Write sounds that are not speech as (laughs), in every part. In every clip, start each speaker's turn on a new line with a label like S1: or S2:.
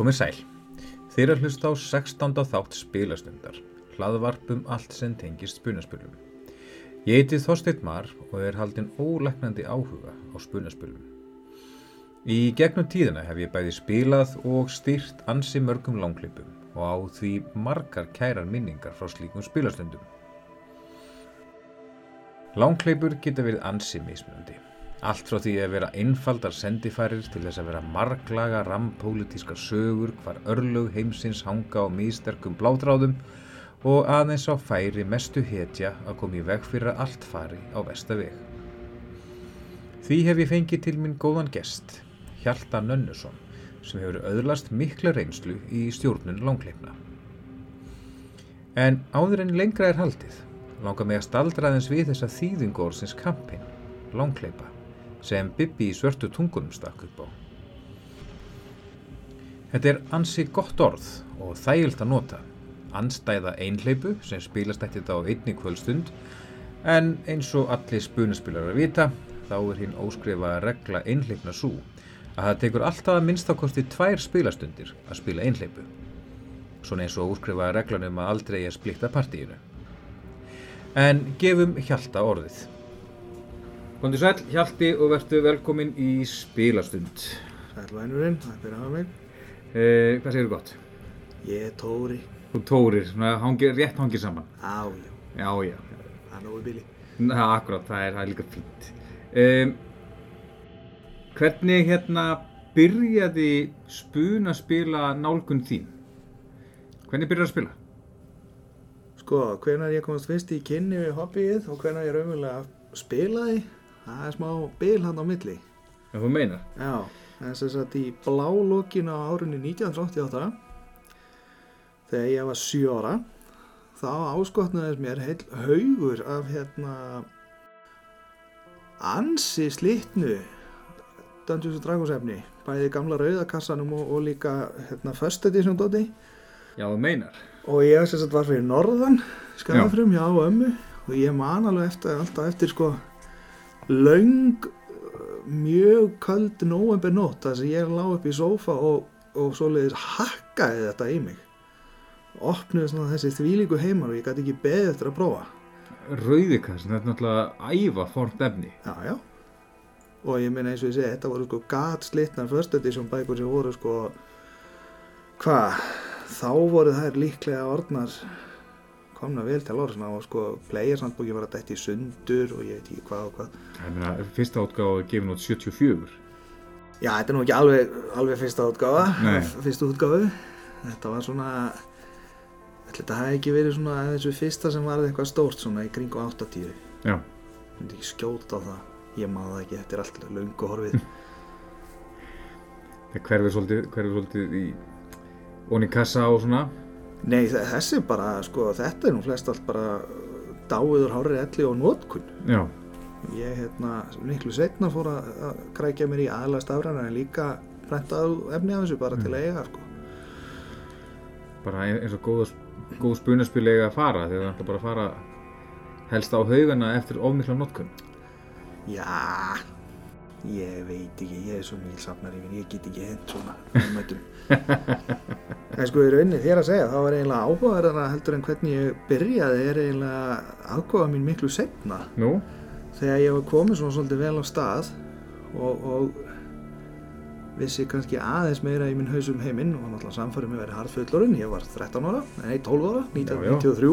S1: Komið sæl. Þeir að hlusta á 16. þátt spilastundar, hlaðvarpum allt sem tengist spunaspilum. Ég heiti Þorsteinn Mar og er haldinn ólegnandi áhuga á spunaspilum. Í gegnum tíðina hef ég bæði spilað og styrt ansi mörgum langklipum og á því margar kærar minningar frá slíkum spilastundum. Langkleipur geta verið ansi mismunandi. Allt frá því að vera einfaldar sendifærir til þess að vera marglaga rampolítískar sögur hvar örlög heimsins hanga á místerkum blátráðum og aðeins á færi mestu hetja að koma í veg fyrir að allt fari á vestaveg. Því hef ég fengið til minn góðan gest, Hjalta Nönnusson, sem hefur öðlast mikla reynslu í stjórnun langkleipna. En áður en lengra er haldið, langar mig að staldra aðeins við þessa þýðingórsins kampin, langkleipa, sem Bibi í svörtu tungunum stakk upp á. Þetta er ansi gott orð og þægilt að nota, anstæða einhleipu sem spilast eftir þetta á einni kvöldstund, en eins og allir spunaspilar að vita, þá er hinn óskrifaða regla einhleipna svo að það tekur alltaf að minnstakosti tvær spilastundir að spila einhleipu. Svona eins og úrskrifaða reglanum að aldrei er splitta partíinu. En gefum Hjalta orðið. Kondi sæl, Hjalti og verðtu velkomin í spilastund.
S2: Sælvænurinn, það er að hafa mig.
S1: Eh, hvað segir þú gott?
S2: Ég er Tóri.
S1: Þú tórir, svona hangir, rétt hangir saman.
S2: Á, já,
S1: Já, já.
S2: það er nógu bíli.
S1: Na, akkurat, það er, það er líka fínt. Um, hvernig hérna byrjaði spuna spila nálgun þín? Hvernig byrjaði að spila?
S2: Sko, hvenær ég komast fyrst í kynni við hobbyið og hvenær ég raunverulega spilaði, það er smá bil hann á milli.
S1: Ef þú meinar.
S2: Já, þess að í blálokinu á árunni 1988, þegar ég var 7 ára, þá áskotnaðist mér heil haugur af hérna ansi slitnu Dungeons and Dragons efni, bæði gamla rauðakassanum og, og líka hérna First Edition doti
S1: Já, þú meinar.
S2: og ég sem var fyrir norðan skafafrum hjá ömmu og ég man alveg eftir, alltaf eftir sko löng mjög köld november nótt þar sem ég lá upp í sófa og, og svoleiðis hakkaði þetta í mig. Opnuði svona þessi þvílíku heimar og ég gæti ekki beðið eftir að prófa.
S1: Rauðikassin, þetta er náttúrulega æva fornt efni.
S2: já já. Og ég meina eins og ég segi þetta voru sko gat slitnar first edition bækur sem voru sko hvað þá voru þær líklega orðnar komna vel til orð og sko playersandbóki var að dætt í sundur og ég veit ekki hvað og hvað
S1: Ég fyrsta átgáfa er gefin út 74.
S2: já þetta er nú ekki alveg, alveg fyrsta útgáfa
S1: Nei.
S2: fyrsta útgáfu þetta var svona þetta hafi ekki verið svona þessu fyrsta sem var eitthvað stórt svona í kringu 80
S1: Já.
S2: myndi ekki skjóta á það ég maður það ekki, þetta er allt löngu horfið (laughs)
S1: Það hverfið svolítið, hverfið svolítið í onni kassa og svona.
S2: Nei, þe- þessi bara, sko, þetta er nú flest allt bara dáiður hárið elli og nótkun.
S1: Já.
S2: Ég, hérna, miklu setna fór að að krækja mér í aðlega stafræna en líka prentað efni af þessu bara til að eiga, sko.
S1: Bara ein- eins og góða, góð spunaspil eiga að fara þegar það ætla bara að fara helst á haugana eftir ofmikla notkun.
S2: Já, ég veit ekki, ég er svo mjög safnar yfir, ég get ekki hent svona (laughs) umættum. (laughs) en sko, í rauninni þér að segja, þá var eiginlega áhugaverðana heldur en hvernig ég byrjaði er eiginlega aðgóða mín miklu setna.
S1: Nú?
S2: þegar ég var komið svona svolítið vel á stað og, og vissi kannski aðeins meira í minn hausum heiminn og náttúrulega samfærum með verið harðfullorinn, ég var 13 ára, nei 12 ára, 1993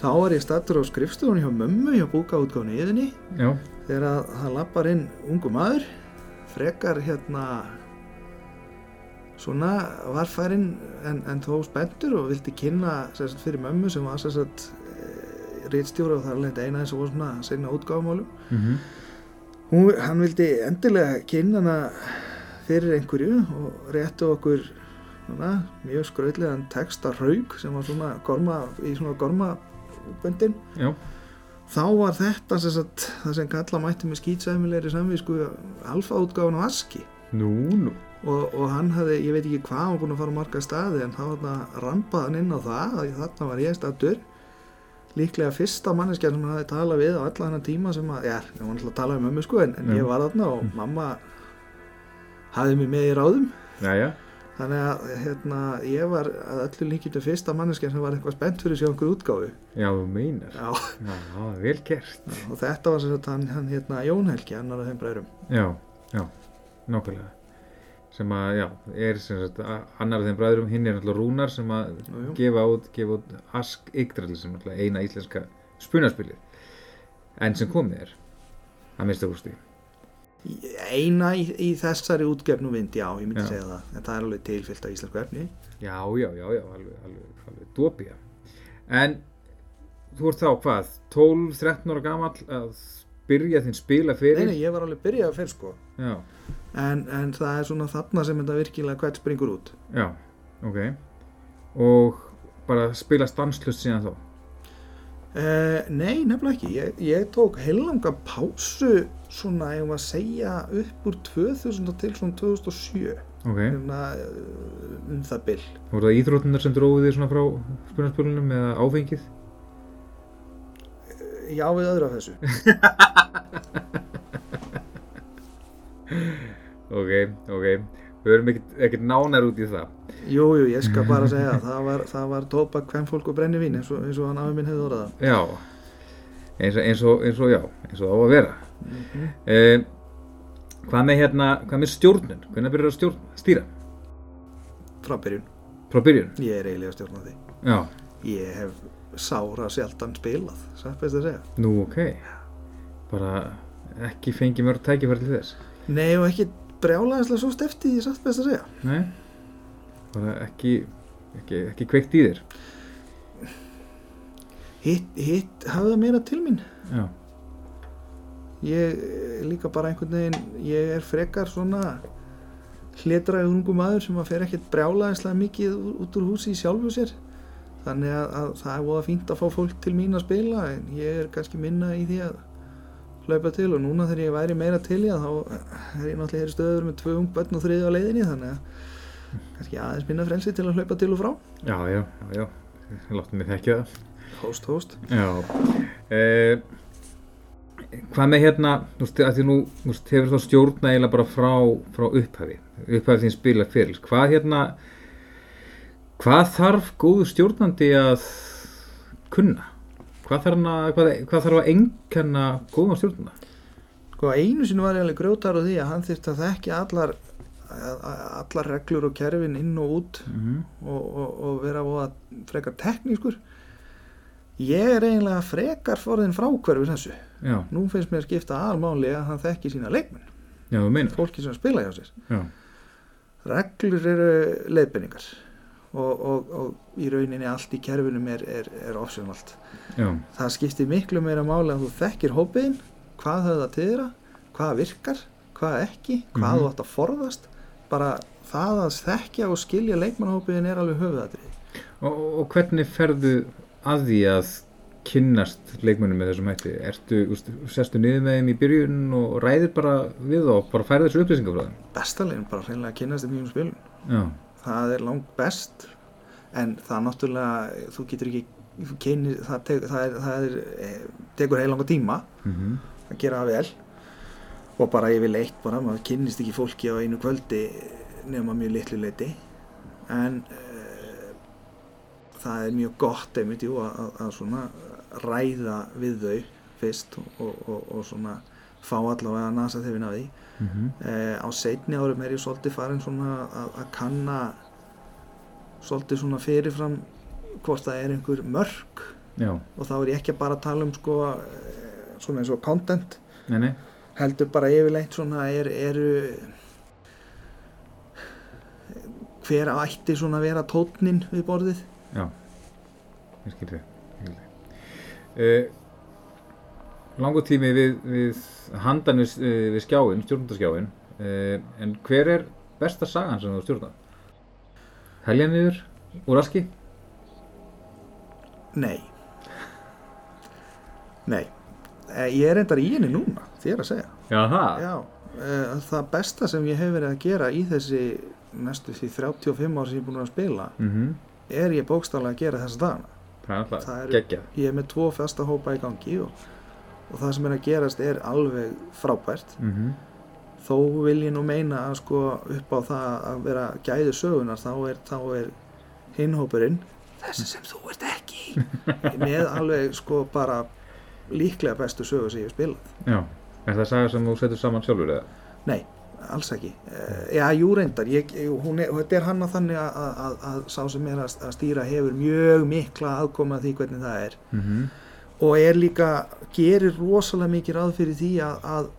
S2: þá var ég stattur á skrifstofunni hjá mömmu hjá búkaútgáfni yðinni
S1: Já.
S2: þegar að það lappar inn ungu maður frekar hérna svona varfærin en, en þó spenntur og vildi kynna sagt, fyrir mömmu sem var sem sagt, rítstjóra og það er leint eina að voru svona að segna útgáfumálum.
S1: Mm
S2: Hún, hann vildi endilega kynna hana fyrir einhverju og réttu okkur svona, mjög skrautlegan texta raug sem var svona gorma, í svona gormaböndin þá var þetta sem sagt, það sem kalla mætti með skýtsæmilegri samvísku alfa útgáfun á aski
S1: Nú, nú.
S2: Og, og hann hafði, ég veit ekki hvað hann var búinn að fara á marga staði en þá rampaði hann inn á það að þarna var ég stattur líklega fyrsta manneskja sem hann hafði talað við á alla hennar tíma sem að, já, ég var náttúrulega að tala um mömmu sko en, en
S1: Já.
S2: ég var þarna og mamma hafði mig með í ráðum
S1: Jæja.
S2: þannig að hérna, ég var að öllu líkjum fyrsta manneskjan sem var eitthvað spennt fyrir sér okkur útgáfu
S1: Já, þú meinar.
S2: já,
S1: Já, það er vel gert.
S2: og þetta var sem sagt hann, hann hérna, Jón Helgi, annar af þeim bræðurum
S1: Já, já, nákvæmlega. Sem að, já, er sem sagt annar af þeim bræðurum, hinn er náttúrulega Rúnar sem að
S2: jú.
S1: gefa út, gefa út Ask Yggdrall sem náttúrulega eina íslenska spunaspilið. En sem komið er, að mista úrstu.
S2: eina í, í þessari útgefnu vind, já, ég myndi
S1: Já.
S2: segja það en það er alveg tilfyllt af íslensku efni
S1: Já, já, já, já, alveg, alveg, alveg dópía. En þú ert þá hvað, 12-13 ára gamall að byrja þinn spila
S2: nei,
S1: fyrir?
S2: nei, ég var alveg byrjað fyrr sko en, en það er svona þarna sem þetta virkilega hvert springur út
S1: já, ok. Og bara spila stanslust síðan þá?
S2: Uh, nei, nefnilega ekki. Ég, ég tók heilanga pásu svona, ég var að segja, upp úr 2000 til svona 2007
S1: Ok,
S2: hérna, uh, um það bil.
S1: voru það íþrótunar sem dróðu þig svona frá spunaspilunum eða áfengið?
S2: Já, við öðru af þessu. (laughs)
S1: Ok, ok, við verum ekkert, nánar út í það.
S2: Jú, jú, ég skal bara (laughs) segja það. Var, það var tóbak, kvennfólk og brennivín eins og, eins og hann afi minn hefði orðað.
S1: Já, eins og, eins og, eins og já, eins og það á að vera.
S2: Mm
S1: Eh, hvað með hérna, hvað með stjórnun? Hvernig byrjar stjórn, stýra?
S2: Frá byrjun.
S1: Frá byrjun?
S2: Ég er eiginlega stjórn á því.
S1: Já,
S2: Ég hef sára sjaldan spilað, satt best að segja.
S1: nú ok. Bara ekki fengið mörg tækifæri til þess.
S2: Nei, og ekki brjálæðislega svo stefti, satt best að segja.
S1: Nei, bara ekki, ekki, ekki kveikt í þér.
S2: Hitt, hitt hafði það meira til mín.
S1: Já,
S2: ég líka bara einhvern veginn ég er frekar svona hletraði ungum maður sem að fer ekkert brjálaðislega mikið út úr húsi í sjálfu sér þannig að, að það er voða fínt að fá fólk til mín að spila en ég er kannski minna í því að hlaupa til og núna þegar ég væri meira til að þá er ég náttúrulega hér í stöður með tvö ung börn og þriði á leiðinni þannig að kannski aðeins minna frelsi til að hlaupa til og frá
S1: já, já, já, já. Láttu mig þekkja það.
S2: hóst, hóst
S1: Já. Eh, hvað með hérna, þú veist, að því nú, þú veist, hefur þá stjórna eiginlega bara frá, frá upphafi, upphafi þín spila fyrir. Hvað hérna, hvað þarf góðu stjórnandi að kunna? Hvað þarf, hana, hvað, hvað þarf að enganna góða stjórnanda?
S2: Sko einu sinni var ég alveg grjótar á því að hann þyrfti að þekkja allar allar reglur og kerfin inn og út
S1: Mm -hmm.
S2: og, og, og vera voða frekar teknískur ég er eiginlega frekar forðin frákverfis þessu
S1: Já,
S2: nú finnst mér skipta almáli að hann þekki sína leikmenn
S1: já, þú meinar.
S2: fólki sem spila hjá sér
S1: Já,
S2: reglur eru leiðbenningar og, og, og í rauninni allt í kerfinum er, er, er optionalt
S1: já,
S2: það skiptir miklu meira máli að þú þekkir hópiðin hvað höfða til þeirra hvað virkar, hvað ekki hvað
S1: Mhm.
S2: þú átt að forðast bara það að þekkja og skilja leikmannhópiðin er alveg höfuðatrið
S1: og, og, og hvernig ferðu að því að kynnast leikmönnum með þessum hætti? Ertu, úst, sestu niður með þeim í byrjun og ræðir bara við þá, bara færið þessu upplýsingar frá þeim?
S2: besta leginn bara hreinlega að kynast þeim í um spilun
S1: Já,
S2: það er langt best en það náttúrulega þú getur ekki kynir, það, tek, það, er, það er, eh, tekur heilanga tíma
S1: mm
S2: að gera það vel. Og bara yfirleitt bara, maður kynnist ekki fólki á einu kvöldi nema mjög litlu leiti en uh, það er mjög gott einmitt jú að, að, að svona ræða við þau fyrst og, og, og, og svona fá allavega að nasa þeirfin af því
S1: -hmm.
S2: uh, á seinni árum er ég svolítið farin svona að, kanna svolítið svona fyrirfram hvort það er einhver mörk.
S1: Já,
S2: og þá er ég ekki bara að tala um sko eh, svona eins og content.
S1: Nei, nei,
S2: heldur bara yfirleitt svona er, eru hver ætti svona að vera tónnin við borðið?
S1: Já, ég skil þig, ég skil þig. Uh, langur tími við, við handan við, uh, við skjáin, stjórnundaskjáin, uh, en hver er besta sagan sem þú stjórnað? Helja niður, úr aski?
S2: nei nei Eh, ég er endar í henni núna þér að segja
S1: Jaha,
S2: Já, það besta sem ég hef verið að gera í þessi næstu því 35 ár sem ég er búin að spila
S1: mm
S2: er ég bókstaflega að gera
S1: það er alltaf
S2: Það eru-
S1: geggjað.
S2: ég er með tvo festa hópa í gangi og, og það sem er að gerast er alveg frábært.
S1: Mm
S2: þó vil ég nú meina að sko upp á það að vera gæðu sögunar þá er, er hinhópurinn þessi sem þú ert ekki (laughs) með alveg sko bara líklega bestu sögu sem ég hef spilað.
S1: Já, er það saga sem þú setur saman sjálfur eða?
S2: Nei, alls ekki. Uh, Já, jú reyndar. Ég, hún er, þetta er hann að þannig að, að, að, að sá sem er að, stýra hefur mjög mikla aðkoma að því hvernig það er.
S1: Mm -hmm.
S2: Og er líka, gerir rosalega mikið ráð fyrir því að, að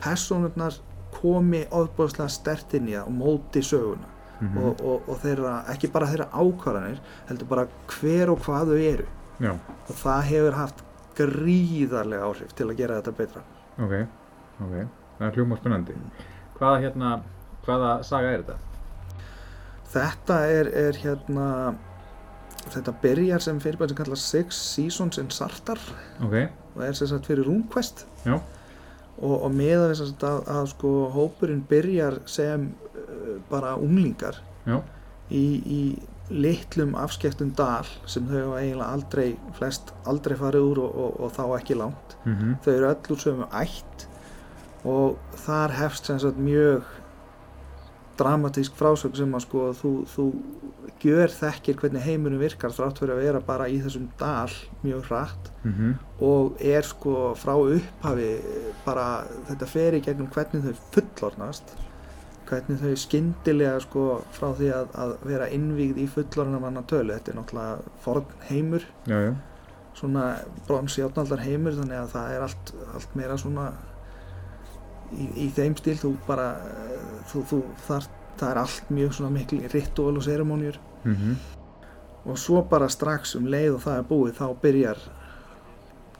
S2: personurnar komi ofbúðslega stert inn í það og móti söguna
S1: Mhm.
S2: og, og, og þeirra, ekki bara þeirra ákvarðanir heldur bara hver og hvað þau eru
S1: Já,
S2: og það hefur haft gríðarlega áhrif til að gera þetta betra
S1: ok, ok, það er hljóma spennandi. Hvaða hérna, hvaða saga er þetta?
S2: þetta er, er hérna þetta byrjar sem fyrirbæð sem kallast Six Seasons in Sartar
S1: Ok,
S2: og er sem sagt fyrir RuneQuest.
S1: Já.
S2: og, og sem sagt að, að sko hópurinn byrjar sem uh, bara unglingar í, í litlum afskektum dal sem þau hafa eiginlega aldrei flest aldrei farið úr og, og, og þá ekki langt.
S1: Mm
S2: þau eru öll úr sömu ætt og þar hefst sem sagt mjög dramatísk frásögn sem að sko þú, þú gjör þekkir hvernig heimurinn virkar þrátt fyrir að vera bara í þessum dal mjög hratt
S1: mhm,
S2: og er sko frá upphafi bara þetta fer í gegnum hvernig þau fullornast hvernig þau skyndilega sko frá því að, að vera innvígð í fullorna manna tölu. Þetta er náttúrulega forn heimur.
S1: Já, já,
S2: svona bronsi átnaldar heimur þannig að það er allt, allt meira svona í, í þeim stíl þú bara eh, þú, þú, þar, það er allt mjög svona mikil ritual og seremóniur
S1: mhm,
S2: og svo bara strax um leið og það er búið þá byrjar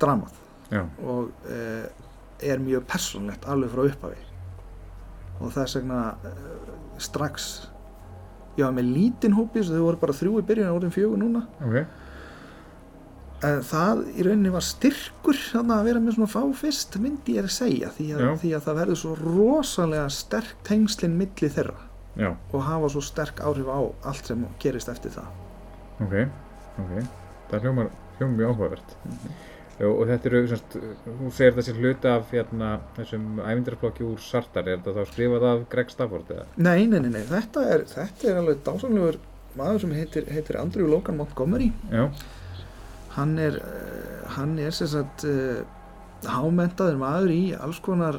S2: dramað.
S1: Já,
S2: og uh, er mjög persónlegt alveg frá upphafi. Og þess vegna uh, strax ég var með lítinn hópi þau voru bara þrjú í byrjun og orðin fjögur núna.
S1: Ok,
S2: það í rauninni var styrkur þannig að vera með svona fá fyrst myndi ég að segja því að, því að það verður svo rosalega sterk tengslinn milli þeirra
S1: já,
S2: og hafa svo sterk áhrif á allt sem gerist eftir það
S1: ok, ok, það hljómar, hljómar mjög áhugavert. Já, og þetta eru, þú segir þessi hluti af hérna, þessum ævindarflokki úr Sartar, er þetta þá skrifað af Greg Stafford eða?
S2: Nei, nei, nei, nei. Þetta, er, þetta er alveg dásamlegur maður sem heitir, heitir Andrew Logan Montgomery
S1: Já,
S2: hann er uh, hann er sem sagt uh, hámentaður maður í alls konar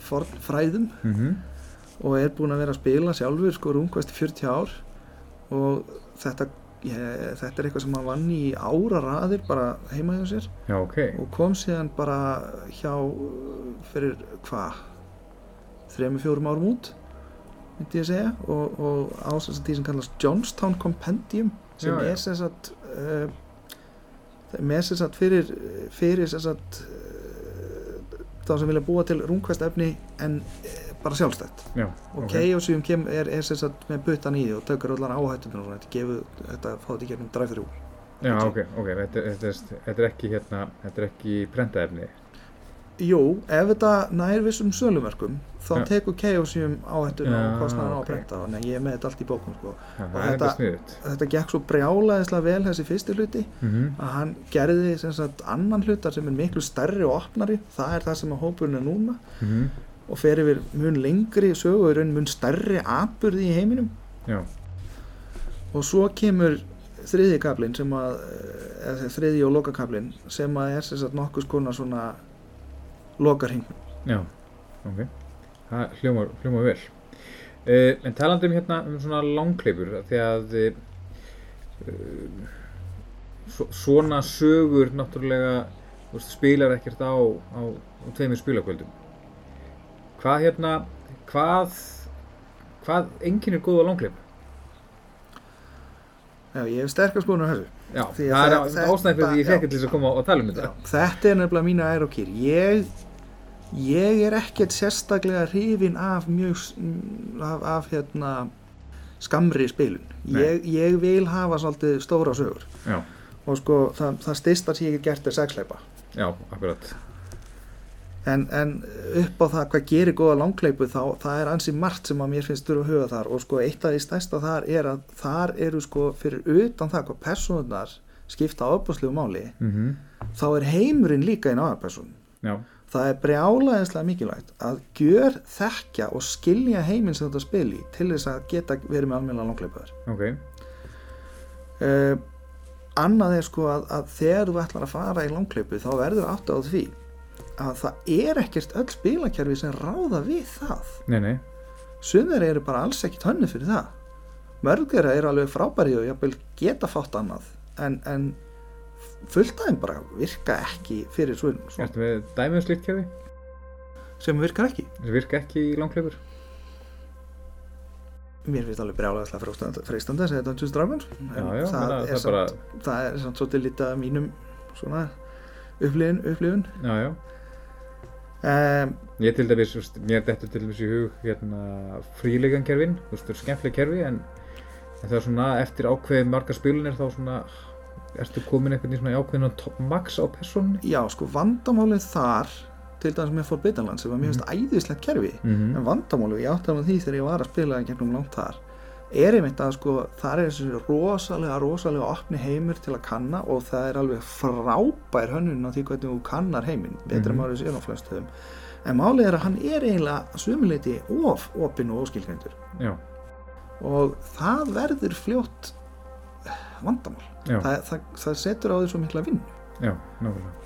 S2: forn fræðum
S1: mhm,
S2: og er búinn að vera að spila sjálfur sko rungvist í 40 ár. Og þetta, ég, þetta er eitthvað sem hann vann í ára raðir bara heima hjá sér.
S1: Já, ok,
S2: og kom síðan bara hjá fyrir hvað þrejum, fjórum árum út myndi ég segja. Og, og á sem sagt því sem kallast Johnstown Compendium sem
S1: já.
S2: er sem sagt uh, með sem sagt fyrir, fyrir sem sagt uh, þá sem vilja búa til rungvest efni en uh, bara sjálfstætt.
S1: Já,
S2: og
S1: ok,
S2: Chaosium kem, er, sem sagt með butan í því og tökur allar áhættunar og þetta gefur þetta fá þetta í gegnum drive-thru.
S1: Já, ok, ok, þetta, þetta, er- þetta er ekki hérna, þetta er ekki prentaefni,
S2: Jú, ef þetta nær vissum sölumerkum þá
S1: Já.
S2: tekur Chaosium áhættuna
S1: Já,
S2: og kostnaðan á að
S1: ok.
S2: prenta þannig að ég er með þetta allt í bókum sko.
S1: já,
S2: Og
S1: þetta
S2: þetta- þetta gekk svo brjálaðislega vel þessi fyrsti hluti
S1: mhm,
S2: að hann gerði sagt annan hlutar sem er miklu stærri og opnari. Það er það sem að hópurinn er núna.
S1: Mhm,
S2: og fer yfir mun lengri sögu og í raun mun stærri atburði í heiminum. Og svo kemur þriðji kablin sem að eða þriðji og lokakablin sem að er sem sagt nokkus konar svona lokarhing
S1: já, ok, það hljómar, hljómar vel. Uh, en talandi um hérna um svona langkleipur, því að uh, svo, svona sögur náttúrulega veist, spilar ekkert á, á, á tveimur spilakvöldum. Hvað hérna, hvað, hvað enginn er góð á langkleipu?
S2: Já, ég hef sterkar skoðun á þessu
S1: Já, það er ástæðan fyrir því ég fekk til þess að koma og tala um þetta.
S2: þetta er nefnilega mínu ær og kýr ég, ég er ekkert sérstaklega hrifin af mjög af, af hérna skamri spilun. Ég, ég vil hafa svolítið stóra sögur.
S1: Já,
S2: og sko það, það styrsta sem ég hef gert er sexleipa
S1: já, akkurat.
S2: en, en upp á það hvað gerir góða langleipu þá það er ansi margt sem að mér finnst þurfa að huga þar. Og sko eitt af því stærsta þar er að þar eru sko fyrir utan það hvað persónunar skipta ábúrslegu máli
S1: Mm
S2: þá er heimurinn líka einn aðarpersón
S1: Já,
S2: það er brjálaðislega mikilvægt að gjör þekkja og skilja heiminn sem þetta spil í til þess að geta verið með almenna langleipaður
S1: ok,
S2: uh, annað er sko að, að þegar þú ætlar að fara í langleipu þá verður átt á því að það er ekkert öll spilakerfi sem ráða við það.
S1: Nei, nei.
S2: Sumir eru bara alls ekkert hönnu fyrir það. Mörgur eru alveg frábæri og jafnvel geta fátt annað en, en fullt aðeim bara virka ekki fyrir svona, svona
S1: Ertu með dæmið um slíkt kerfi?
S2: Sem virkar ekki.
S1: Sem virka ekki í langleipur
S2: mér finnst alveg brjálega freistandi að segja Dragons. En
S1: Já, já,
S2: það, er
S1: það er
S2: samt, það er samt svolítið lítið af mínum svona upplifun, upplifun.
S1: Já, já.
S2: Um,
S1: Ég til dæmis, mér dettur til dæmis í hug hérna fríleikankerfin, þú veist, það er skemmtileg kerfi en, en það er svona eftir ákveðið margar spilunir þá svona ertu komin einhvern veginn svona ákveðin top max á persónunni?
S2: Já, sko vandamálið þar til dæmis með Forbidden Land sem var mér finnst æðislegt kerfi.
S1: Mm
S2: en vandamálið, ég átti alveg því þegar ég var að spila gegnum langt þar er einmitt að sko það er þessi rosalega rosalega opni heimur til að kanna og það er alveg frábær hönnun á því hvernig þú kannar heiminn betur en
S1: Mhm.
S2: maður sér á flestöðum. En málið er að hann er eiginlega sumuleiti of opinn og óskilgrendur
S1: Já,
S2: og það verður fljótt vandamál
S1: já,
S2: það, það, setur á því svo mikla vinn
S1: já, nákvæmlega.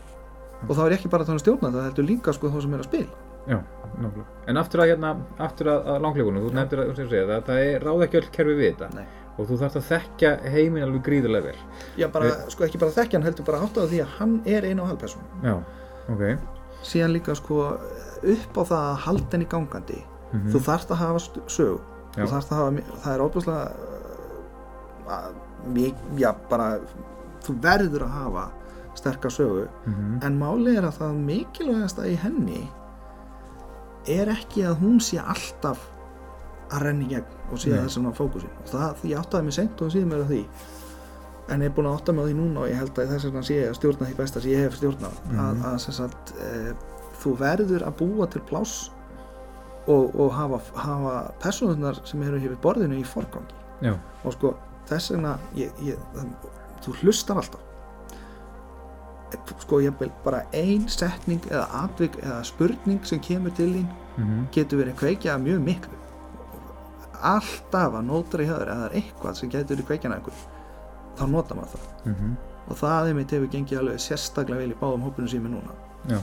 S2: Og þá er ekki bara að tala um stjórna það heldur líka sko þá sem er að spila.
S1: Já, nákvæmlega. En aftur að hérna, aftur að, að langleikunum, þú nefndir að, segir, það, það er ráð ekki öll kerfi við þetta.
S2: Nei.
S1: og þú þarfst að þekkja heiminn alveg gríðarlega vel.
S2: Já bara, sko ekki bara þekkja hann heldur bara átt á því að hann er einu á halvperson
S1: Já, ok.
S2: Síðan líka sko upp á það að halda henni gangandi.
S1: Mm
S2: að
S1: Já.
S2: þú þarft að hafa, mi- það er óbúslega já bara þú verður að hafa sterkar sögu.
S1: -hmm.
S2: en málið er að það mikilvægasta í henni er ekki að hún sé alltaf að renni gegn og sé það sem á fókusin og það, ég áttaði mig seint og síðan mér að því. En ég er búin að átta mig á því núna og ég held að þess vegna sé ég að stjórna því besta sem ég hef stjórnað.
S1: Mhm.
S2: að, að sem sagt, e, þú verður að búa til pláss og, og hafa, hafa personunar sem eru hér við borðinu í forgangi.
S1: Já,
S2: og sko þess vegna ég, ég, þú hlustar alltaf. Sko ég vil bara ein setning eða atvik eða spurning sem kemur til þín
S1: mm
S2: getur verið kveikjað mjög miklu. Alltaf að nótra í höður eða er eitthvað sem getur verið kveikjað einhver þá nota maður það.
S1: -hmm.
S2: og það einmitt hefur gengið alveg sérstaklega vel í báðum hópunum sem er núna.
S1: Já,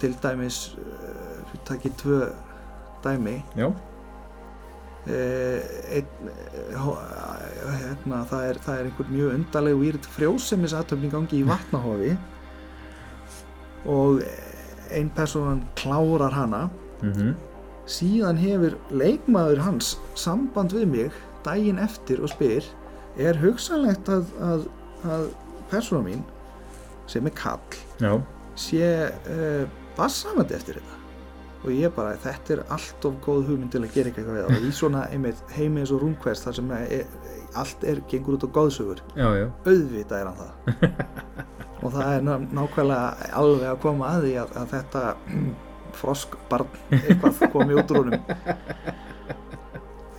S2: til dæmis uh, við takið tvö dæmi.
S1: Já,
S2: uh, einn uh, hérna, það, er, er einhver mjög undarleg výrt frjósemis í gangi í vatnahofi. Og ein person klárar hana.
S1: Mm
S2: síðan hefur leikmaður hans samband við mig daginn eftir og spyr er hugsanlegt að, að, að persóna mín sem er kall
S1: já,
S2: sé uh, bassamandi eftir þetta og ég bara, þetta er allt of góð hugmynd til að gera eitthvað við og í svona einmitt heimi eins og rúmkvest þar sem er, allt er gengur út á góðsugur auðvitað er hann það. (laughs) Og það er ná, nákvæmlega alveg að koma að því að, að þetta (clears throat) froskbarn eitthvað komi út úr honum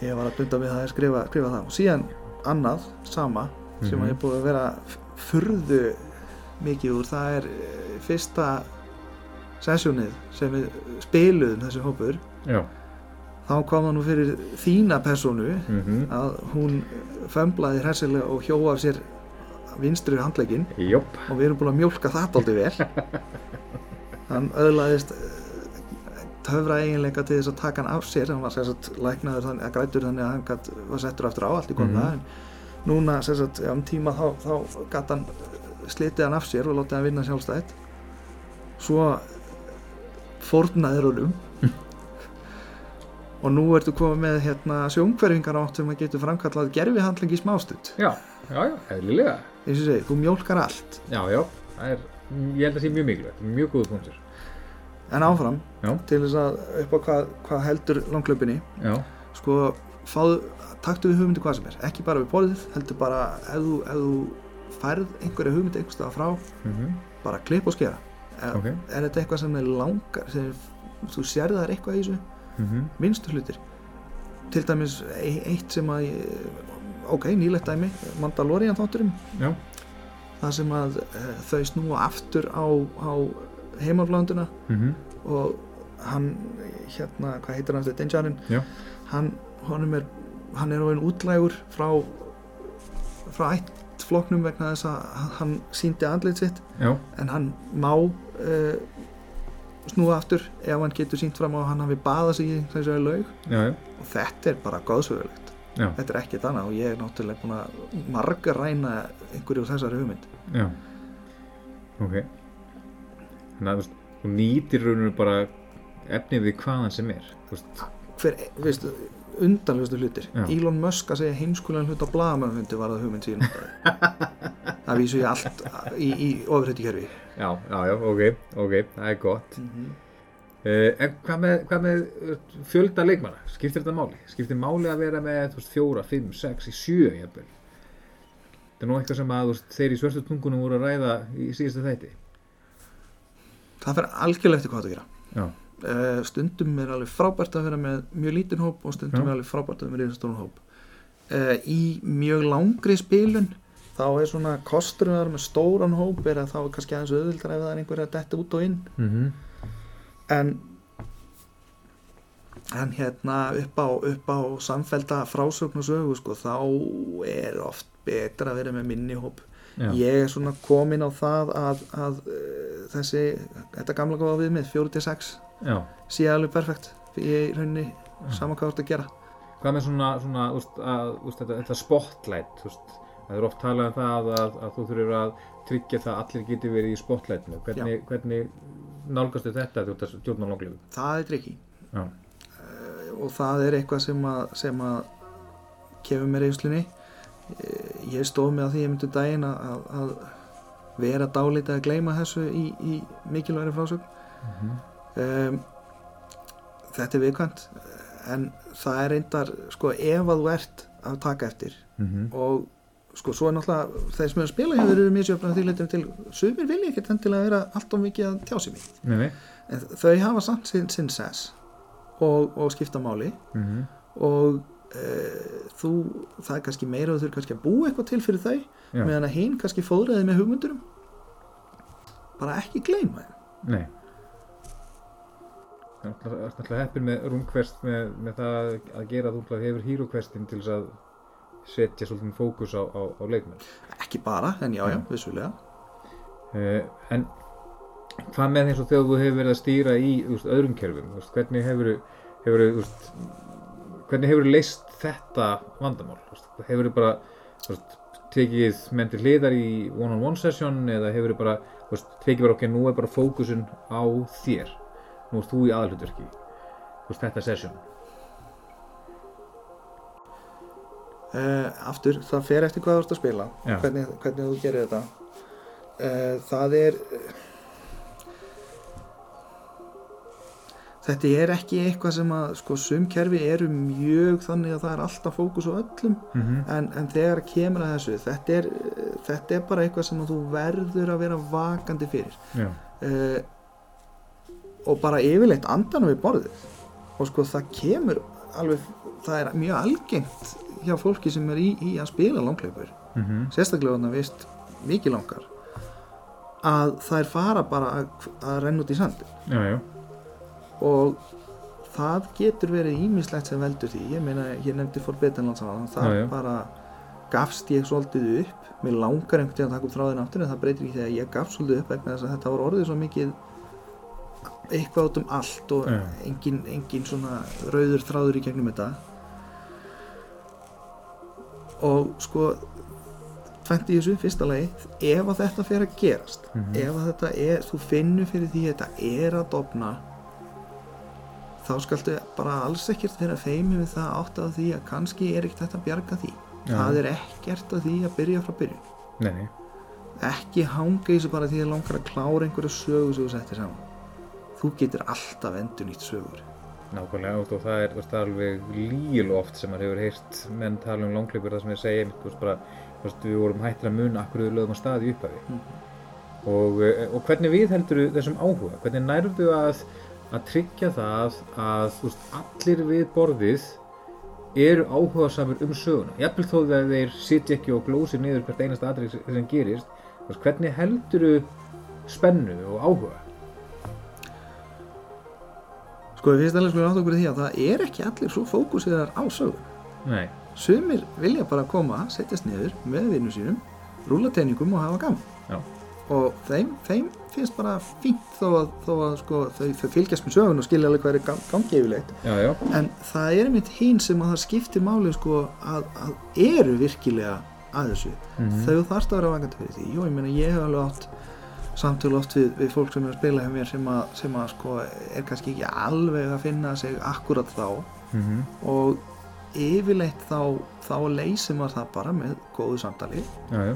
S2: ég var að bunda við það að skrifa, skrifa það. Og síðan annað, sama sem
S1: Mhm.
S2: að ég búið að vera furðu mikið úr það er eh, fyrsta sessjónið sem við spiluðum þessi hópur
S1: já,
S2: þá kom það nú fyrir þína persónu
S1: mm
S2: að hún fömblaði hressilega og hjó af sér vinstri handlegin
S1: Jóp,
S2: og við erum búin að mjólka það aldrei vel. (laughs) Hann öðlaðist töfra eiginleika til þess að taka hann af sér. Hann var sérstætt læknaður þannig að grætur þannig að hann gat, var settur aftur á allt í komna
S1: Mhm.
S2: en núna sérstætt ja, um tíma þá, þá gat hann slitið hann af sér og látið hann vinna sjálfstætt. Svo fórnaður honum og nú ertu komið með hérna sjóngverfingar átt sem að getur framkallað gerfihandling í smástund.
S1: Já, já, já,
S2: og segi, þú mjólkar allt.
S1: Já, já, það er, ég held að það sé mjög mikilvægt, mjög góð punktur.
S2: En áfram
S1: Já.
S2: til þess að upp á hvað, hvað heldur langklöpinni
S1: Já,
S2: sko, fáðu, taktu við hugmyndi hvað sem er. Ekki bara við borðið, heldur bara ef þú, færð einhverja hugmyndi einhverstað frá,
S1: mm
S2: bara klipp og skera er,
S1: ok.
S2: er þetta eitthvað sem er langar sem þú sérði það er eitthvað í þessu?
S1: Mm
S2: minnstu hlutir? Til dæmis e- eitt sem að ok, nýlegt dæmi Mandalorian þátturum
S1: Já,
S2: það sem að uh, þau snúa aftur á, á heimaflánduna
S1: mhm,
S2: og hann hérna, hvað heitir hann eftir Denjarin hann, honum er hann er ofinn útlægur frá frá ættfloknum vegna þess að hann síndi andlit sitt.
S1: Já,
S2: en hann má uh, snúa aftur ef hann getur sínt fram á að hann hafi baðað sig í þessu laug.
S1: Já,
S2: og þetta er bara góðsögulegt
S1: Já.
S2: þetta er ekkert annað og ég er náttúrulega búin að marga ræna einhverju þessari hugmynd.
S1: Já, ok. Þannig að þú nýtir rauninu bara efnið við hvaðan sem er,
S2: hver, veistu, undanlustu hlutir
S1: Já.
S2: Elon Musk að segja heimskulegan hlut á blagamannhundi var það hugmynd síðan (laughs) það vísu ég allt í, í ofurhætti kerfi
S1: já, já, já, ok, ok, það er gott. Uh, en hvað með, hvað með uh, fjölda leikmanna? Skiptir þetta máli? Skiptir máli að vera með veist, fjóra, fimm, sex, í sjö jafnvel? Þetta er nú eitthvað sem að veist, þeir í svörstu tungunum voru að ræða í síðustu þætti.
S2: það fer algjörlega eftir hvað það gera
S1: Já,
S2: stundum er alveg frábært að vera með mjög lítinn hóp og stundum
S1: Já.
S2: er alveg frábært að vera með risastóran hóp. Uh, í mjög langri spilun þá er svona kosturinn að vera með stóran hóp er að þá er kannski aðeins auðvildar ef það er einhver að detta út og inn.
S1: Mm
S2: en en hérna upp á, upp á samfelda frásögn og sögu sko, þá er oft betra að vera með minni hóp
S1: já,
S2: ég er svona komin á það að, að uh, þessi þetta gamla góða við með 4-6
S1: já.
S2: sé alveg perfekt ég er rauninni saman hvað þú ert að gera.
S1: Hvað með svona, svona veist, að, veist, þetta, þetta spotlight, það er oft talað um það að, að þú þurfur að tryggja það að allir geti verið í spotlightinu. Hvernig, hvernig nálgastu þetta þú ert að stjórna langlegu?
S2: það er trikki
S1: Já,
S2: og það er eitthvað sem að, sem að kemur mér reyslunni ég stóð með að því ég myndi um daginn að, að, að vera dálítið að gleyma þessu í, í mikilværi frásögn. Um, þetta er viðkvæmt en það er reyndar sko ef að þú ert að taka eftir
S1: mm
S2: og sko svo er náttúrulega þeir sem er að spila hefur verið misjöfnað því leitum til sumir vilja ekkert endilega vera allt of mikið að tjá sig mig
S1: nei, nei.
S2: en þau hafa samt sinn, sess og, og skipta máli
S1: Mm
S2: og þú, það er kannski meira og þú þurfir kannski að búa eitthvað til fyrir þau
S1: Já.
S2: meðan að hinn kannski fóðraði með hugmyndurum bara ekki gleyma þeim
S1: Nei. Það er náttúrulega heppin með RuneQuest með, með það að gera að þú hefur HeroQuestin til þess að setja svolítið fókus á, á, á leikmenn.
S2: ekki bara, en já, já, vissulega
S1: Uh, en hvað með eins og þegar þú hefur verið að stýra í veist, öðrum kerfum, veist, hvernig hefur hefur, þú veist, hvernig hefur leist þetta vandamál? Hefur bara þú veist, tekið menn til hliðar í one-on-one session eða hefur bara þú veist, tekið bara ok, nú er bara fókusun á þér. Nú ert þú í aðalhutverki þetta session.
S2: Uh, aftur, það fer eftir hvað þú ert að spila. Hvernig, hvernig þú gerir þetta. Uh, það er þetta er ekki eitthvað sem að sko sum kerfi eru mjög þannig að það er alltaf fókus á öllum.
S1: Mm -hmm.
S2: en, en þegar kemur að þessu þetta er, þetta er bara eitthvað sem að þú verður að vera vakandi fyrir. Uh, og bara yfirleitt andanum við borðið. Og sko það kemur alveg, það er mjög algengt hjá fólki sem er í, í að spila langleipur
S1: mm
S2: sérstaklega þannig að vist mikið langar að þær fara bara að, að renna út í sandi
S1: já, já,
S2: og það getur verið ímislegt sem veldur því ég meina, ég nefndi Forbidden Lands áðan, það
S1: Já, já.
S2: bara gafst ég svolítið upp mér langar einhvern veginn að taka upp þráðin aftur en það breytir ekki þegar ég gafst svolítið upp vegna þess að þetta var orðið svo mikið eitthvað út um allt og
S1: Já.
S2: engin, engin svona rauður þráður í gegnum þetta og sko tvent í þessu fyrsta lagi ef að þetta fer að gerast
S1: Mhm.
S2: ef að þetta er, þú finnur fyrir því að þetta er að dofna þá skaltu bara alls ekkert vera feimi við það átt að því að kannski er ekkert þetta að bjarga því.
S1: Já.
S2: það er ekkert að því að byrja frá byrjun.
S1: Nei, nei,
S2: ekki hanga í þessu bara því að langar að klára einhverju sögu sem þú settir saman. Þú getur alltaf endur nýtt sögur.
S1: Nákvæmlega og það er, veist, alveg líl oft sem maður hefur heyrt menn tala um langleipur það sem ég þú veist, bara, veist, við vorum hættir að muna akkur við lögum að staði í upphafi. Og, eh, og hvernig við heldur þessum áhuga, hvernig nærðu að að tryggja það að veist, allir við borðið eru áhugasamur um söguna. Jafnvel þó að þeir sitja ekki og glósi niður hvert einasta atrið sem gerist veist, hvernig heldur spennu og áhuga?
S2: Sko við finnst alveg sko átt okkur því að það er ekki allir svo fókusiðar á sögur
S1: nei,
S2: sumir vilja bara koma, setjast niður með vinnum sínum, rúla teiningum og hafa gaman.
S1: Já,
S2: og þeim, þeim finnst bara fínt þó að, þó að sko, þau, fylgjast með sögun og skilja alveg hvað er gang- gangi yfirleitt.
S1: Já, já,
S2: en það er einmitt hinn sem að það skiptir máli sko að, að eru virkilega að þessu.
S1: Mhm.
S2: þau þarfst að vera vakandi fyrir því. Jú, ég meina ég hef alveg átt samtölu oft við, við fólk sem er að spila hjá mér sem að, sem að sko er kannski ekki alveg að finna sig akkurat þá.
S1: Mhm,
S2: og yfirleitt þá, þá leysir maður það bara með góðu samtali.
S1: Já, já,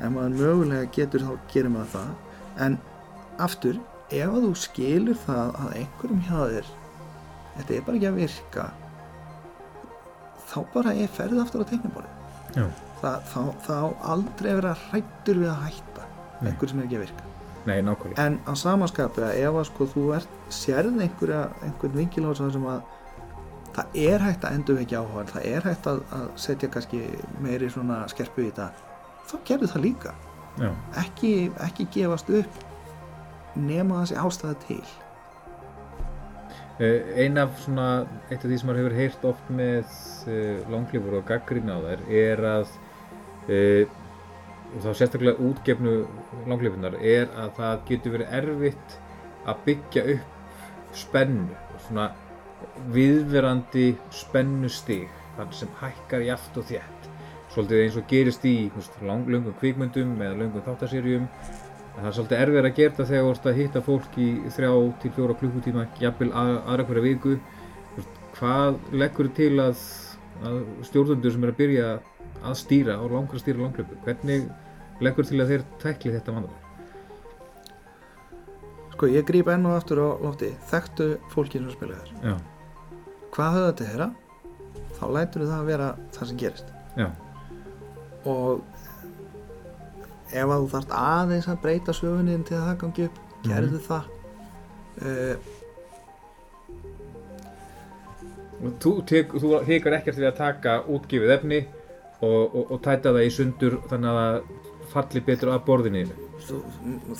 S2: ef maður mögulega getur þá gerir maður það. En aftur ef þú skilur það að einhverjum hjá þér þetta er bara ekki að virka þá bara er ferðið aftur á það, þá, þá aldrei vera hrættur við að hætta.
S1: Nei.
S2: einhver sem er ekki að virka.
S1: Nei,
S2: en á samanskapi að ef að sko þú ert sérð einhverja, einhvern vingil á þessu sem að það er hægt að endur ekki áhuga það er hægt að, að setja kannski meiri svona skerpu í þetta þá gerðu það líka. Ekki, ekki gefast upp nema sé ástæða til.
S1: Uh, ein af svona, eitt af því sem maður hefur heyrt oft með uh, langlifur og gaggrína á þær er að uh, og þá sérstaklega útgefnu langlifunar er að það getur verið erfitt að byggja upp spennu svona viðverandi spennustig þannig sem hækkar jáft og þétt svolítið eins og gerist í þú veist, lang, löngum kvikmyndum eða löngum þáttaserjum En það er svolítið erfið að gera þetta þegar þú ert að hitta fólk í þrjá til fjóra klukkutíma, jafnvel að- aðra hverja viku. Hvað leggur til að, að stjórnundur sem er að byrja að stýra og langar að stýra langlöpu? Hvernig leggur til að þeir tækli þetta vandamál?
S2: sko ég gríp enn og aftur á lofti þekktu fólki sem spila þér hvað höfðu þetta þeirra þá lætur það að vera það sem gerist
S1: já,
S2: og ef að þú þarft aðeins að breyta sögunni til að það gangi upp, gerðu það. Uh,
S1: Og Þú, tek, þú hikar ekkert við að taka útgefið efni og, og, og tæta það í sundur þannig að það falli betur að
S2: þú,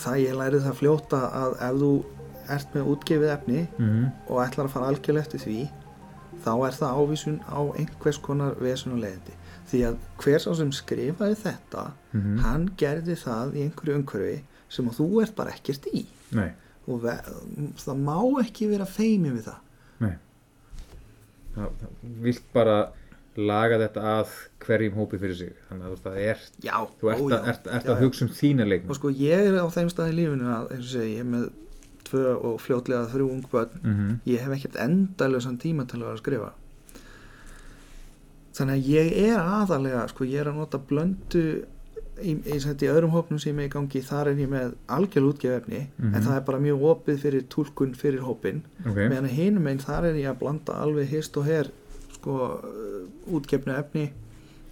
S2: það ég lærið það fljóta að ef þú ert með útgefið efni
S1: Mhm,
S2: og ætlar að fara algjörlega eftir því þá er það ávísun á einhvers konar vesunulegindi því að hver sá sem skrifaði þetta
S1: mhm.
S2: hann gerði það í einhverju umhverfi sem þú ert bara ekkert í
S1: Nei,
S2: og það má ekki vera feimi við það
S1: nei. Það, það vilt bara laga þetta að hverjum hópi fyrir sig. Þannig að það er,
S2: já,
S1: þú ert,
S2: ó,
S1: að, ert, ert
S2: Já,
S1: að hugsa um þína leikmenn.
S2: og sko ég er á þeim stað í lífinu að segi, ég er með tvö og fljótlega þrjú ung börn
S1: Mhm,
S2: ég hef ekkert endalösan tíma til að skrifa þannig að ég er aðalega sko ég er að nota blöndu í, í, í, öðrum hópnum sem ég er í gangi þar er ég með algjörl útgefefni
S1: Mhm.
S2: en það er bara mjög opið fyrir túlkun fyrir hópin
S1: Ok,
S2: meðan að hinum einn þar er ég að blanda alveg hist og her sko útgefnu efni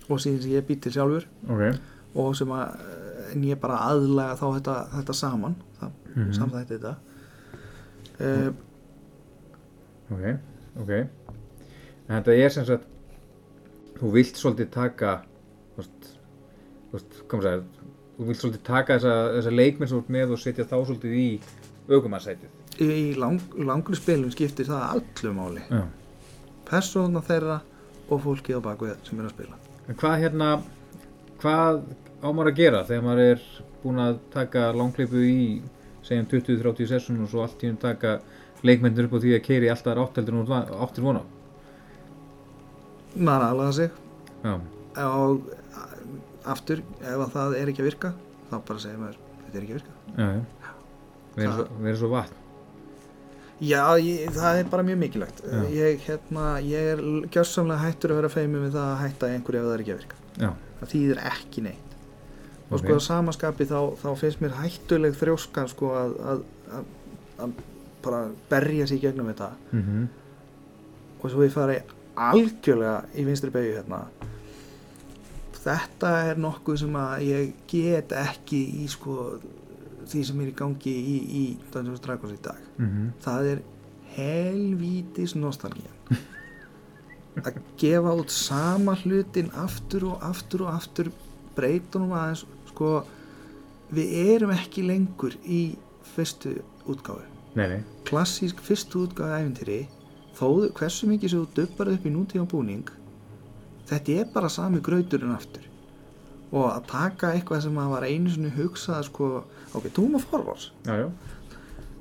S2: og síðan sem ég býtir sjálfur
S1: ok.
S2: og sem að en ég bara aðlega þá þetta, þetta saman það,
S1: Mhm.
S2: samþætti þetta uh,
S1: Ok, ok. En þetta er sem sagt, þú vilt svolítið taka, þú veist, þú veist, kom sér, þú vilt svolítið taka þessa, þessa leikmenn ert með og setja þá svolítið í aukumarsætið.
S2: í lang, langri spilum skiptir það allu máli
S1: Já.
S2: persóna þeirra og fólkið á bakvið sem er að spila
S1: En hvað hérna, hvað á maður að gera þegar maður er búinn að taka langkleipu í, segjum 20-30 sessun og svo allt í hún taka leikmennir upp á því að keiri alltaf átteldur og áttir vona?
S2: Maður aðlaða sig.
S1: Já,
S2: og aftur ef að það er ekki að virka þá bara segir maður þetta er ekki að virka.
S1: Já. Verið svo, verið svo vatn.
S2: já, ég, það er bara mjög mikilvægt. Ég, hérna, ég er gjörsamlega hættur að vera feimið við það að hætta einhverju ef það er ekki að virka.
S1: Já,
S2: það þýðir ekki neitt. Og
S1: Ok.
S2: sko að samaskapi þá, þá finnst mér hættuleg þrjóska sko að, að, að, að bara berja sér í gegnum þetta.
S1: Mhm,
S2: og svo ég fari algjörlega í vinstri beigju hérna. Þetta er nokkuð sem að ég get ekki í sko því sem er í gangi í, í Dungeons Dragons í dag.
S1: Mhm,
S2: það er helvítis nostalgía. Að gefa út sama hlutin aftur og aftur og aftur breytunum aðeins sko við erum ekki lengur í fyrstu
S1: nei,
S2: klassísk fyrstu útgáðu æfintýri þó hversu mikið sem þú dubbar upp í nútíma búning þetta er bara sami grauturinn aftur. Og að taka eitthvað sem að var einu sinni hugsað sko, ok,
S1: já, já,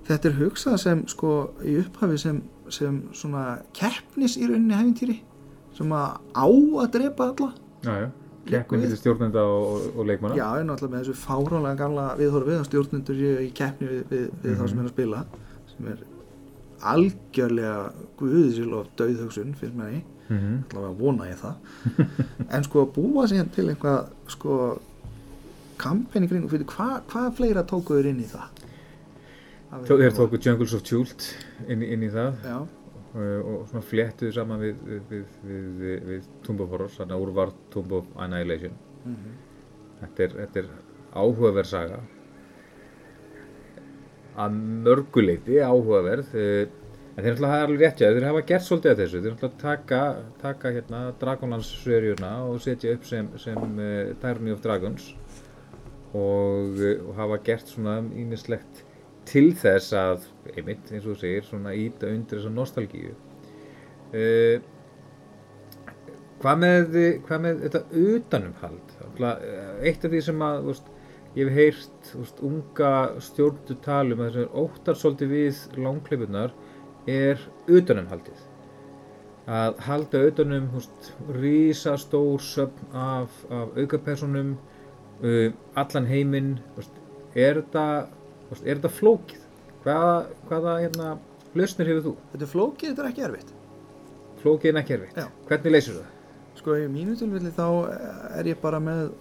S2: þetta er hugsað sem sko í upphafi sem, sem svona keppnis í rauninni æfintýri sem að á að drepa alla.
S1: Já, já. Keppni millir stjórnenda og, og, leikmanna.
S2: Já, en náttúrulega með þessu fárálega gamla viðhorfið að stjórnendur séu í keppni við, við, við þá sem er að spila sem er algjörlega guðisil og dauðhugsun fyrir mér
S1: Mm -hmm.
S2: allavega vona ég það (laughs) en sko að búa sér til einhvað sko kampenni kring fyrir hvað hva fleira tókuður inn í það Að við-
S1: Þeir tóku Jungles of Jult inn, inn í það
S2: Já,
S1: uh, og svona fléttuðu saman við, við, við, við, Tomb of Horrors, þannig að úr var Tomb of Annihilation.
S2: mhm.
S1: Þetta er, þetta er áhugaverð saga. Að mörguleiti áhugaverð. Uh, en þeir náttúrulega hafa alveg rétt hjá, þér, þeir hafa gert svolítið af þessu. Þeir náttúrulega taka, taka hérna Dragonlance sverjuna og setja upp sem, sem uh, Tyranny of Dragons og, uh, og hafa gert svona ímislegt til þess að, einmitt eins og þú segir, svona íta undir þessa nostalgíu. Uh, hvað með, hvað með þetta utanumhald? Eh, Eitt af því sem að, veist, ég hef heyrt, veist, unga stjórndu talum að þessar óttar svolítið við langkleipunar er utanumhaldið. Að halda utanum, veist, rísastór söfn af, af aukapersonum, uh, allan heiminn, er er þetta flókið? Hvaða, hvaða, hérna, lausnir hefur þú?
S2: Þetta er flókið, þetta er ekki erfitt
S1: Flókið en ekki erfitt.
S2: Já.
S1: Hvernig leysir það?
S2: Sko í mínu tilfelli þá er ég bara með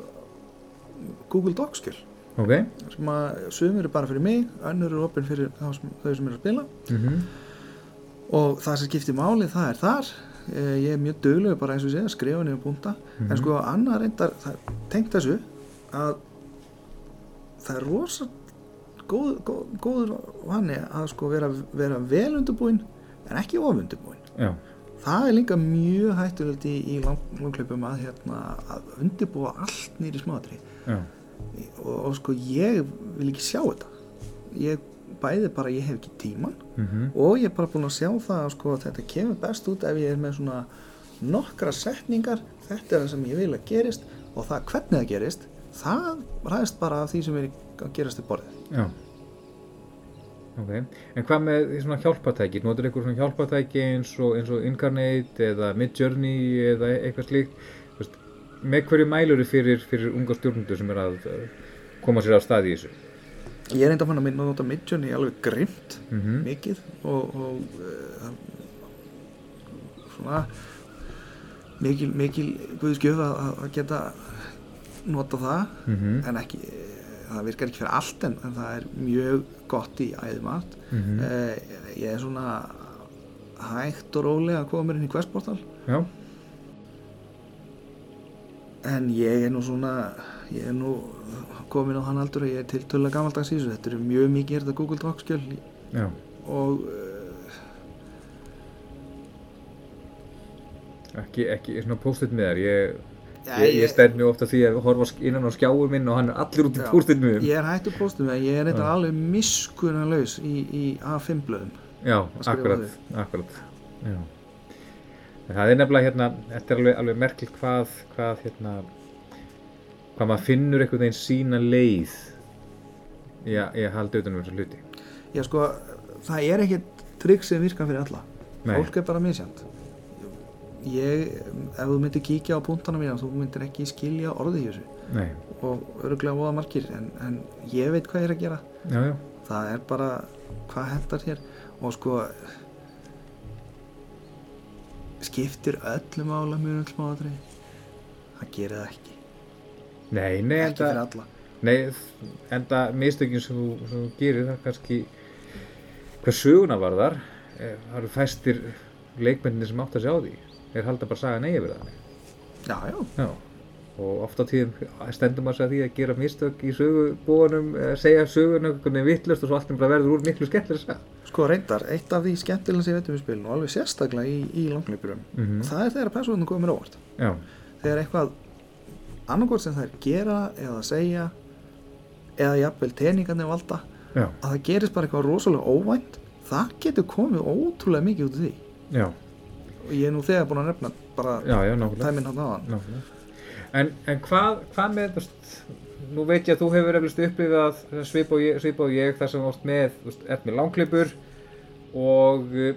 S2: Google Docs skil
S1: Ok.
S2: sem að sumir eru bara fyrir mig önnur eru opinn fyrir þá sem, þau sem eru að spila
S1: Mm
S2: og það sem skiptir máli það er þar Eh, ég er mjög duglega bara eins og segja að skrifa niður punta
S1: Mhm.
S2: en sko annað reyndar er tengt þessu að það er rosa góð, góð, góður vanni að sko vera, vera vel undirbúin en ekki ofundirbúin
S1: Já.
S2: það er líka mjög hættulegt í, í lang, langklaupum að, hérna, að undirbúa allt nýri smátri. Og, og sko ég vil ekki sjá þetta ég bæði bara ég hef ekki tíman
S1: Mm
S2: og ég er bara búin að sjá það að sko, þetta kemur best út ef ég er með svona nokkra setningar þetta er það sem ég vil að gerist og það hvernig það gerist það ræðist bara af því sem er að gerast í borðið
S1: Já. Ok. En hvað með því svona hjálpatæki? Notur eitthvað svona hjálpatæki eins og, eins og Incarnate eða Midjourney eða eitthvað slíkt? Með hverju mælur fyrir, fyrir unga stjórnundur sem er að uh, koma sér af stað í þessu?
S2: ég er enda fann að minna að nota Midjourney alveg grimt
S1: Mm
S2: mikið og, og uh, svona mikil, mikil guðskjöf að, að- geta nota það
S1: -hmm.
S2: en ekki, það virkar ekki fyrir allt en, en það er mjög gott í æðumart
S1: Mm
S2: Eh, ég er svona hægt og rólega að koma mér inn í questportal
S1: Já.
S2: En ég er nú svona ég er nú komin á hann aldur að ég er tiltölulega gamaldags í þessu þetta eru mjög mikið þetta Google Docs skjöl
S1: Já.
S2: og uh,
S1: Ekki, ekki svona post-it með þér. Ég,
S2: ja,
S1: ég, ég stend mjög ofta því að horfa innan á skjáum minn og hann er allir út í
S2: Já.
S1: post-it með
S2: ég er hægt að postum en ég er
S1: Já.
S2: alveg miskunarlaus í, í A5 blöðum
S1: Já, akkurat, akkurat. Já. En það er nefnilega hérna, þetta er alveg, alveg merkilt hvað, hvað hérna, hvað maður finnur einhvern veginn sína leið í að, halda utan um þessu hluti.
S2: já sko, það er ekkert trygg sem virkar fyrir alla.
S1: Nei.
S2: fólk er bara misjant ég, ef þú myndir kíkja á punktana mína þú myndir ekki skilja orðið í þessu.
S1: Nei,
S2: og öruglega voða margir en, en ég veit hvað ég er að gera.
S1: Já, já,
S2: það er bara hvað hendar hér og sko skiptir öllu mála mjög öll smáatri það gerir það ekki.
S1: Nei, nei,
S2: ekki fyrir alla.
S1: Nei, enda mistökin sem þú, sem þú gerir það kannski, hvað söguna var þar, það eru fæstir leikmennir sem átt að sjá því, þeir halda bara saga neyja við það.
S2: já, já,
S1: Já, og oft á tíðum stendur maður sig að því að gera mistök í sögubúanum, segja veginn vittlust og svo allt er bara verður úr miklu skemmtilega að segja.
S2: sko reyndar eitt af því skemmtilega sem ég veitum í spilinu og alveg sérstaklega í, í langleipurum
S1: Mm
S2: það er þegar persónum komir óvart.
S1: Já,
S2: þegar eitthvað annarkort sem þær gera eða segja eða jafnvel teningarnir valda
S1: já,
S2: að það gerist bara eitthvað rosalega óvænt það getur komið ótrúlega mikið út af því.
S1: Já,
S2: og ég er nú þegar búin að nefna bara tæminn hann aðan
S1: nákvæmlega. En, en hvað, hvað með, veist, nú veit ég að þú hefur eflust upplifað svipa og ég, svipa og ég þar sem þú varst með, þú veist, ert með langklippur og uh,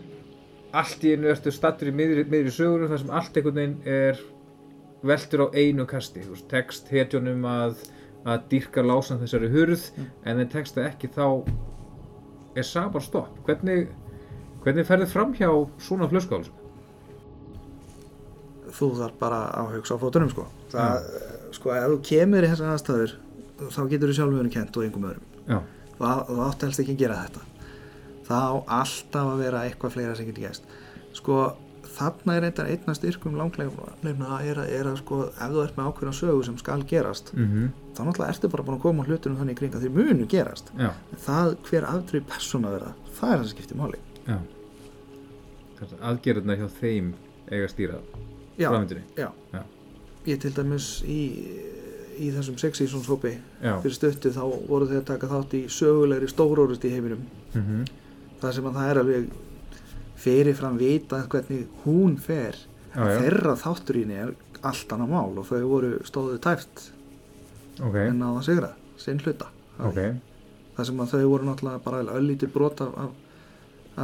S1: allt í einu ertu stattur í miðri, miðri sögunum þar sem allt einhvern veginn er veltur á einu kasti, þú veist, text hetjunum að, að dýrka lásan þessari hurð en þeim tekst það ekki þá er sabar stopp. Hvernig, hvernig ferðu fram hjá svona flöskálsum?
S2: Þú þarf bara að hugsa á fótunum sko. það, sko, ef þú kemur í þessar aðstæður þá getur þú sjálfur kent og einhverjum öðrum.
S1: Já,
S2: það átti helst ekki að gera þetta. Það á alltaf að vera eitthvað fleira sem getur gæst sko þarna er reyndar einna styrkum langleifna er, að- er að sko ef þú ert með ákveðna sögu sem skal gerast
S1: mhm,
S2: þá náttúrulega ertu bara búin að koma á hlutunum þannig í kring að þeir munu gerast.
S1: Já,
S2: það hver afdrif persóna verða það er það sem skiptir máli.
S1: Aðgerðuna hjá þeim eiga að stýra
S2: já, já.
S1: Já.
S2: ég til dæmis í, í þessum sex seasons hópi fyrir stöttu þá voru þeir að taka þátt í sögulegri stórórust í heiminum.
S1: Mhm,
S2: það sem að það er alveg fyrirfram vitað hvernig hún fer þeirra þátturín er allt annað mál og þau voru stóðu tæft
S1: ok,
S2: en á að sigra, sinn hluta.
S1: Ok,
S2: það sem að þau voru náttúrulega bara öllítið brot af, af,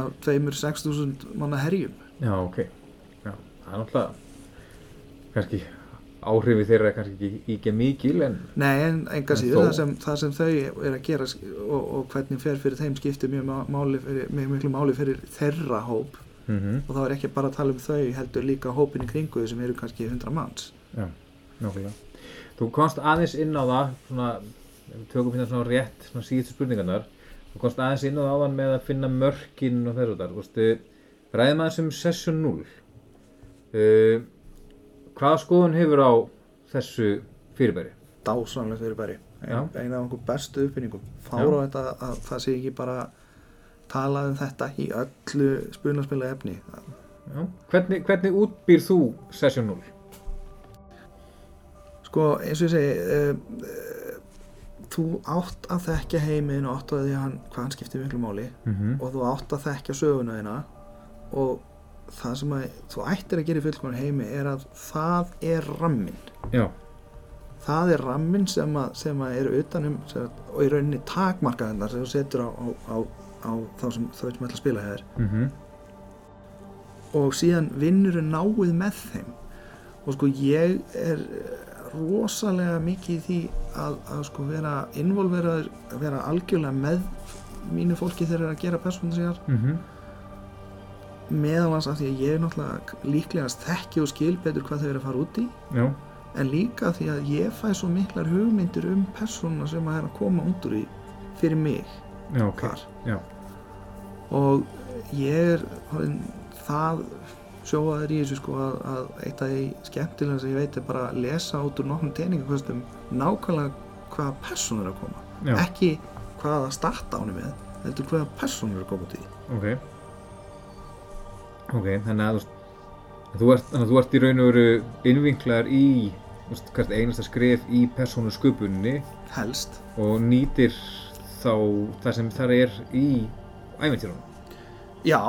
S2: af tveimur 6.000 manna herjum.
S1: Já, ok, já, það er náttúrulega kannski áhrifi þeirra kannski ekki, ekki mikil en,
S2: nei en enga
S1: En
S2: síður það sem, það sem þau er að gera og, og hvernig fer fyrir þeim skiptir mjög, má- máli fyrir, mjög miklu máli fyrir þeirra hóp
S1: mhm,
S2: og þá er ekki bara að tala um þau heldur líka hópin í kringu þau sem eru kannski 100 manns
S1: já, nákvæmlega. Þú komst aðeins inn á það, svona, tökum hérna svona rétt, svona síðustu spurningarnar, þú komst aðeins inn á það áðan með að finna mörkin og þessu þar, þú veist, ræðum aðeins um session 0. Uh, hvaða skoðun hefur á þessu fyrirbæri?
S2: dásanlega fyrir bæri
S1: Já.
S2: ein, ein af okkur bestu uppfinningum fára á þetta að það sé ekki bara talað um þetta í öllu spunaspila efni
S1: Já. Hvernig, hvernig útbýr þú session 0?
S2: sko eins og ég segi uh, uh, þú átt að þekkja heiminn og átt að því hann, hvað hann skiptir miklu máli
S1: Mm -hmm.
S2: og þú átt að þekkja söguna þína og það sem að þú ættir að gera í fullkomun heimi er að það er rammin
S1: Já,
S2: það er rammin sem að, sem að eru utanum sem, og í rauninni takmarkaðinnar sem þú setur á, á, á, á þá sem þau sem ætla að spila hér
S1: mm
S2: og síðan vinnur náið með þeim. Og sko ég er rosalega mikið í því að, að sko vera involveraður að vera algjörlega með mínu fólki þegar þeir eru að gera persónu síðar
S1: mm
S2: meðal hans af því að ég er náttúrulega líklegast þekki og skil betur hvað þau eru að fara út í.
S1: Já,
S2: en líka því að ég fæ svo miklar hugmyndir um persónuna sem að er að koma úr í fyrir mig
S1: já, ok,
S2: þar.
S1: Já,
S2: og ég er það sjóaður í þessu sko að, að eitt af því skemmtilega sem ég veit er bara að lesa út úr nokkrum teiningakostum nákvæmlega hvaða persónur er að koma.
S1: Já,
S2: ekki hvaða starta ánum með heldur hvaða persónur er að koma út í.
S1: Ok ok, þannig að þú, ert, að þú ert í raun og veru innvinklar í veist, hvert einasta skref í persónu sköpunni
S2: helst.
S1: og nýtir þá það sem þar er í æventýrunum
S2: já,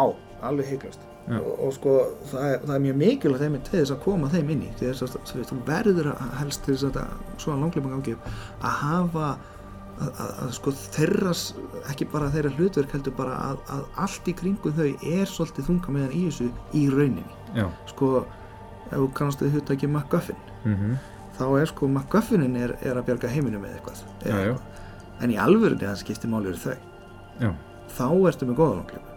S2: alveg heiklast og, og sko það er, það er mjög mikilvægt þeim til þess að koma þeim inn í þess að þú verður að helst til þess að svona langleipum gangi að hafa að, að, að sko þeirra ekki bara þeirra hlutverk heldur bara að, að allt í kringum þau er svolítið þunga meðan í þessu í rauninni.
S1: Já,
S2: sko ef þú kannast þau hugtæki MacGuffin
S1: mhm,
S2: þá er sko MacGuffinin er, er að bjarga heiminum með eitthvað,
S1: Já,
S2: eða
S1: já.
S2: eitthvað. en í alvörunni það skiptir máli eru þau.
S1: Já,
S2: þá ertu með góða langleipu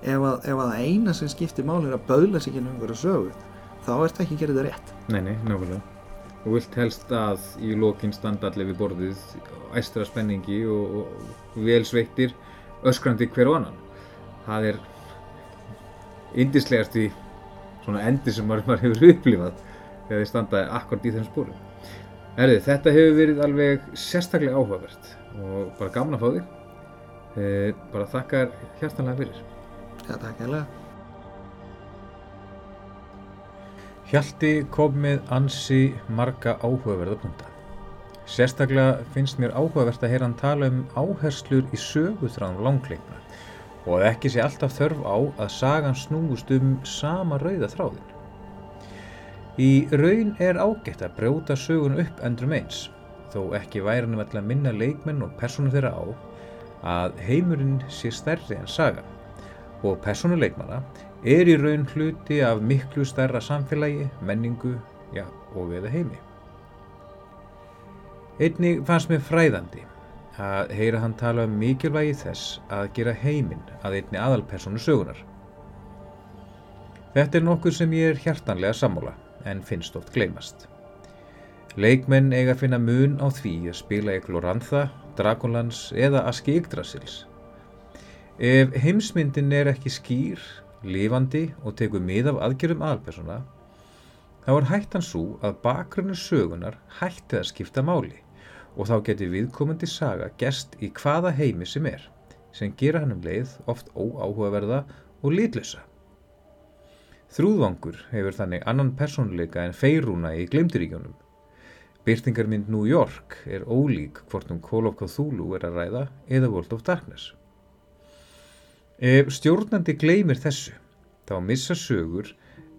S2: ef að, ef að það eina sem skiptir máli er að böðla sig inn um einhverju sögu þá ertu ekki að gera þetta rétt.
S1: Nei, nei, nákvæmlega og vilt helst að í lokin standa allir við borðið æstra spenningi og, og vel sveittir öskrandi hver og annan. Það er indislegast í svona endi sem maður, hefur upplifað þegar þið standa akkord í þeim spórum Erði, þetta hefur verið alveg sérstaklega áhugavert og bara gaman að fá þig. E, bara þakka þér hjartanlega fyrir.
S2: Já, takk hérlega
S1: Hjalti kom með ansi marga áhugaverða punta. Sérstaklega finnst mér áhugavert að heyra hann tala um áherslur í söguþráðum langleikna og að ekki sé alltaf þörf á að sagan snúist um sama rauða þráðin. Í raun er ágætt að brjóta sögun upp endrum eins, þó ekki væri hann að minna leikmenn og persónu þeirra á að heimurinn sé stærri en sagan og persónuleikmana er í raun hluti af miklu stærra samfélagi, menningu já, og eða heimi. Einnig fannst mér fræðandi að heyra hann tala um mikilvægi þess að gera heiminn að einni aðalpersonu sögunar. Þetta er nokkuð sem ég er hjartanlega sammála en finnst oft gleymast. Leikmenn eiga að finna mun á því að spila í Glorantha, Dragonlance eða Aski Yggdrasils. Ef heimsmyndin er ekki skýr, lifandi og tekur mið af aðgerðum aðalpersona, þá er hættan svo að bakgrunni sögunar hætti að skipta máli og þá geti viðkomandi saga gerst í hvaða heimi sem er, sem gera hann um leið oft óáhugaverða og litlösa. Þrúðvangur hefur þannig annan personleika en feirúna í glemdiríkjónum. Byrtingarmynd New York er ólík hvort um Call of Cthulhu er að ræða eða World of Darkness. Ef stjórnandi gleymir þessu, þá missa sögur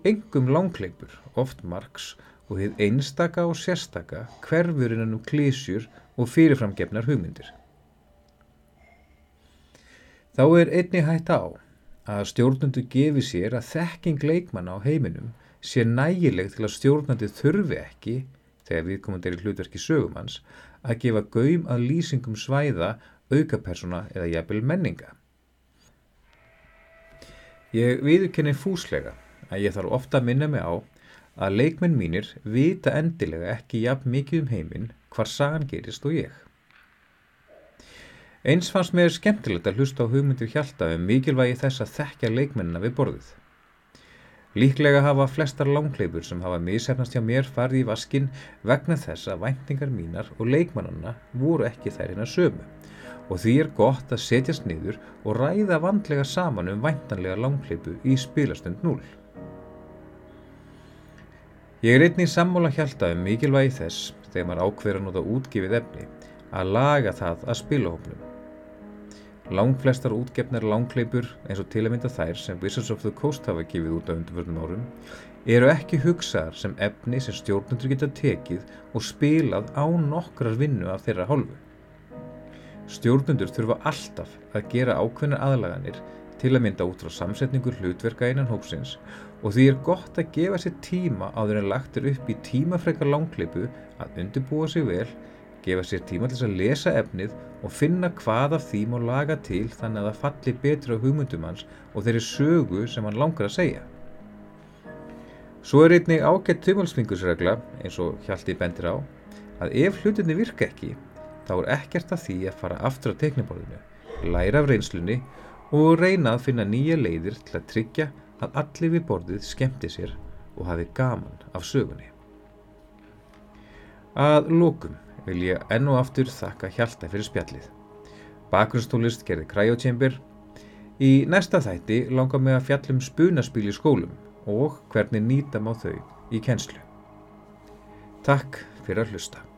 S1: engum langleipur, oft margs og þið einstaka og sérstaka hverfur innan um klísjur og fyrirframgefnar hugmyndir. Þá er einni hægt á að stjórnandi gefi sér að þekking leikmanna á heiminum sé nægileg til að stjórnandi þurfi ekki, þegar viðkomandi er í hlutverki sögumans, að gefa gaum að lýsingum svæða, aukapersona eða jafnvel menninga. Ég viðurkenni fúslega að ég þarf ofta að minna mig á að leikmenn mínir vita endilega ekki jafn mikið um heiminn hvar sagan gerist og ég. Eins fannst mér skemmtilegt að hlusta á hugmyndir hjálta um mikilvægi þess að þekkja leikmennina við borðið. Líklega hafa flestar langleipur sem hafa misefnast hjá mér farið í vaskin vegna þess að væntingar mínar og leikmannana voru ekki þær hinn að sömu og því er gott að setjast niður og ræða vandlega saman um væntanlega langleipu í spilastund 0. Ég er einnig sammála hjálta um mikilvægi þess þegar maður ákveður að nota útgifið efni að laga það að spilahopnum. Langflestar útgefnar langleipur eins og til að mynda þær sem Wizards of the Coast hafa gefið út á undanförnum árum eru ekki hugsaðar sem efni sem stjórnundur geta tekið og spilað á nokkrar vinnu af þeirra hálfu. Stjórnundur þurfa alltaf að gera ákveðnar aðlaganir til að mynda út frá samsetningu hlutverka einan hópsins og því er gott að gefa sér tíma á þeirra lagtir upp í tímafrekar langkleipu að undirbúa sig vel, gefa sér tíma til að lesa efnið og finna hvað af því má laga til þannig að það falli betur á hugmyndum hans og þeirri sögu sem hann langar að segja. Svo er einnig ágætt tumulsfingusregla, eins og Hjalti bendir á, að ef hlutinni virka ekki, þá er ekkert að því að fara aftur á tekniborðinu, læra af reynslunni og reyna að finna nýja leiðir til að tryggja að allir við borðið skemmti sér og hafi gaman af sögunni. Að lókum vil ég enn og aftur þakka Hjalta fyrir spjallið. Bakgrunstólist gerði Cryochamber. Í næsta þætti langar mig að fjallum spunaspíl í skólum og hvernig nýta má þau í kennslu. Takk fyrir að hlusta.